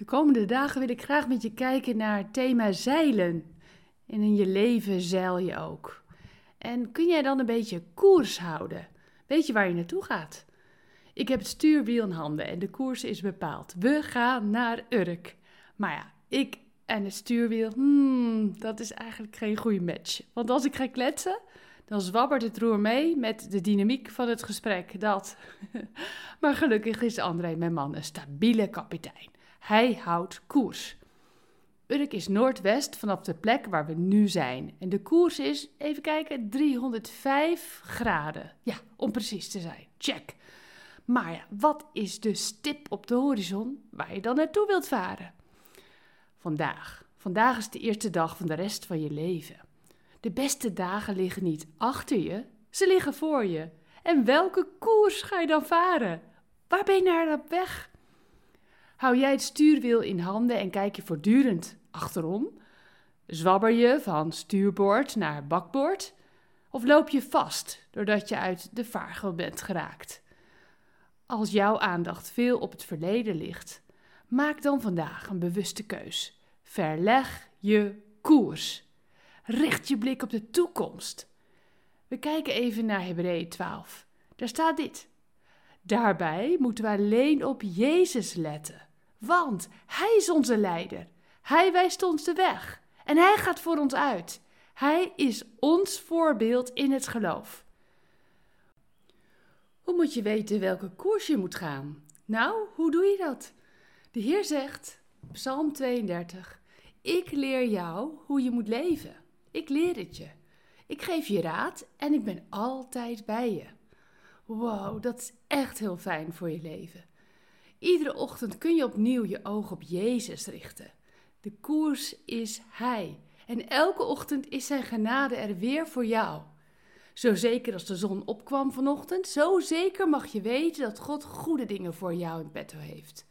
De komende dagen wil ik graag met je kijken naar het thema zeilen. En in je leven zeil je ook. En kun jij dan een beetje koers houden? Weet je waar je naartoe gaat? Ik heb het stuurwiel in handen en de koers is bepaald. We gaan naar Urk. Maar ja, ik en het stuurwiel, hmm, dat is eigenlijk geen goede match. Want als ik ga kletsen, dan zwabbert het roer mee met de dynamiek van het gesprek. Dat. maar gelukkig is André, mijn man, een stabiele kapitein. Hij houdt koers. Urk is noordwest vanaf de plek waar we nu zijn. En de koers is, even kijken, 305 graden. Ja, om precies te zijn. Check. Maar wat is de stip op de horizon waar je dan naartoe wilt varen? Vandaag. Vandaag is de eerste dag van de rest van je leven. De beste dagen liggen niet achter je, ze liggen voor je. En welke koers ga je dan varen? Waar ben je naar op weg? Hou jij het stuurwiel in handen en kijk je voortdurend achterom? Zwabber je van stuurboord naar bakboord? Of loop je vast doordat je uit de vaargel bent geraakt? Als jouw aandacht veel op het verleden ligt, maak dan vandaag een bewuste keus. Verleg je koers. Richt je blik op de toekomst. We kijken even naar Hebreeën 12. Daar staat dit. Daarbij moeten we alleen op Jezus letten, want Hij is onze leider. Hij wijst ons de weg en Hij gaat voor ons uit. Hij is ons voorbeeld in het geloof. Hoe moet je weten welke koers je moet gaan? Nou, hoe doe je dat? De Heer zegt, Psalm 32, ik leer jou hoe je moet leven. Ik leer het je. Ik geef je raad en ik ben altijd bij je. Wow, dat is echt heel fijn voor je leven. Iedere ochtend kun je opnieuw je oog op Jezus richten. De koers is Hij. En elke ochtend is Zijn genade er weer voor jou. Zo zeker als de zon opkwam vanochtend, zo zeker mag je weten dat God goede dingen voor jou in petto heeft.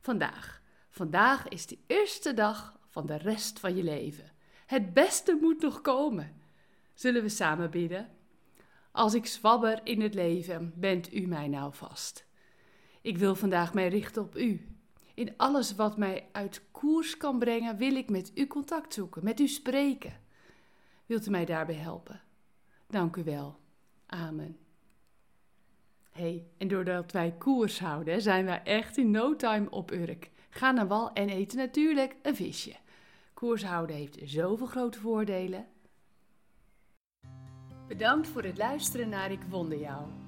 Vandaag. Vandaag is de eerste dag van de rest van je leven. Het beste moet nog komen. Zullen we samen bidden? Als ik zwabber in het leven, bent u mij nou vast. Ik wil vandaag mij richten op u. In alles wat mij uit koers kan brengen, wil ik met u contact zoeken, met u spreken. Wilt u mij daarbij helpen? Dank u wel. Amen. hey, en doordat wij koers houden, zijn wij echt in no time op Urk. Ga naar wal en eten natuurlijk een visje. Koers houden heeft zoveel grote voordelen. Bedankt voor het luisteren naar Ik Wonder Jou.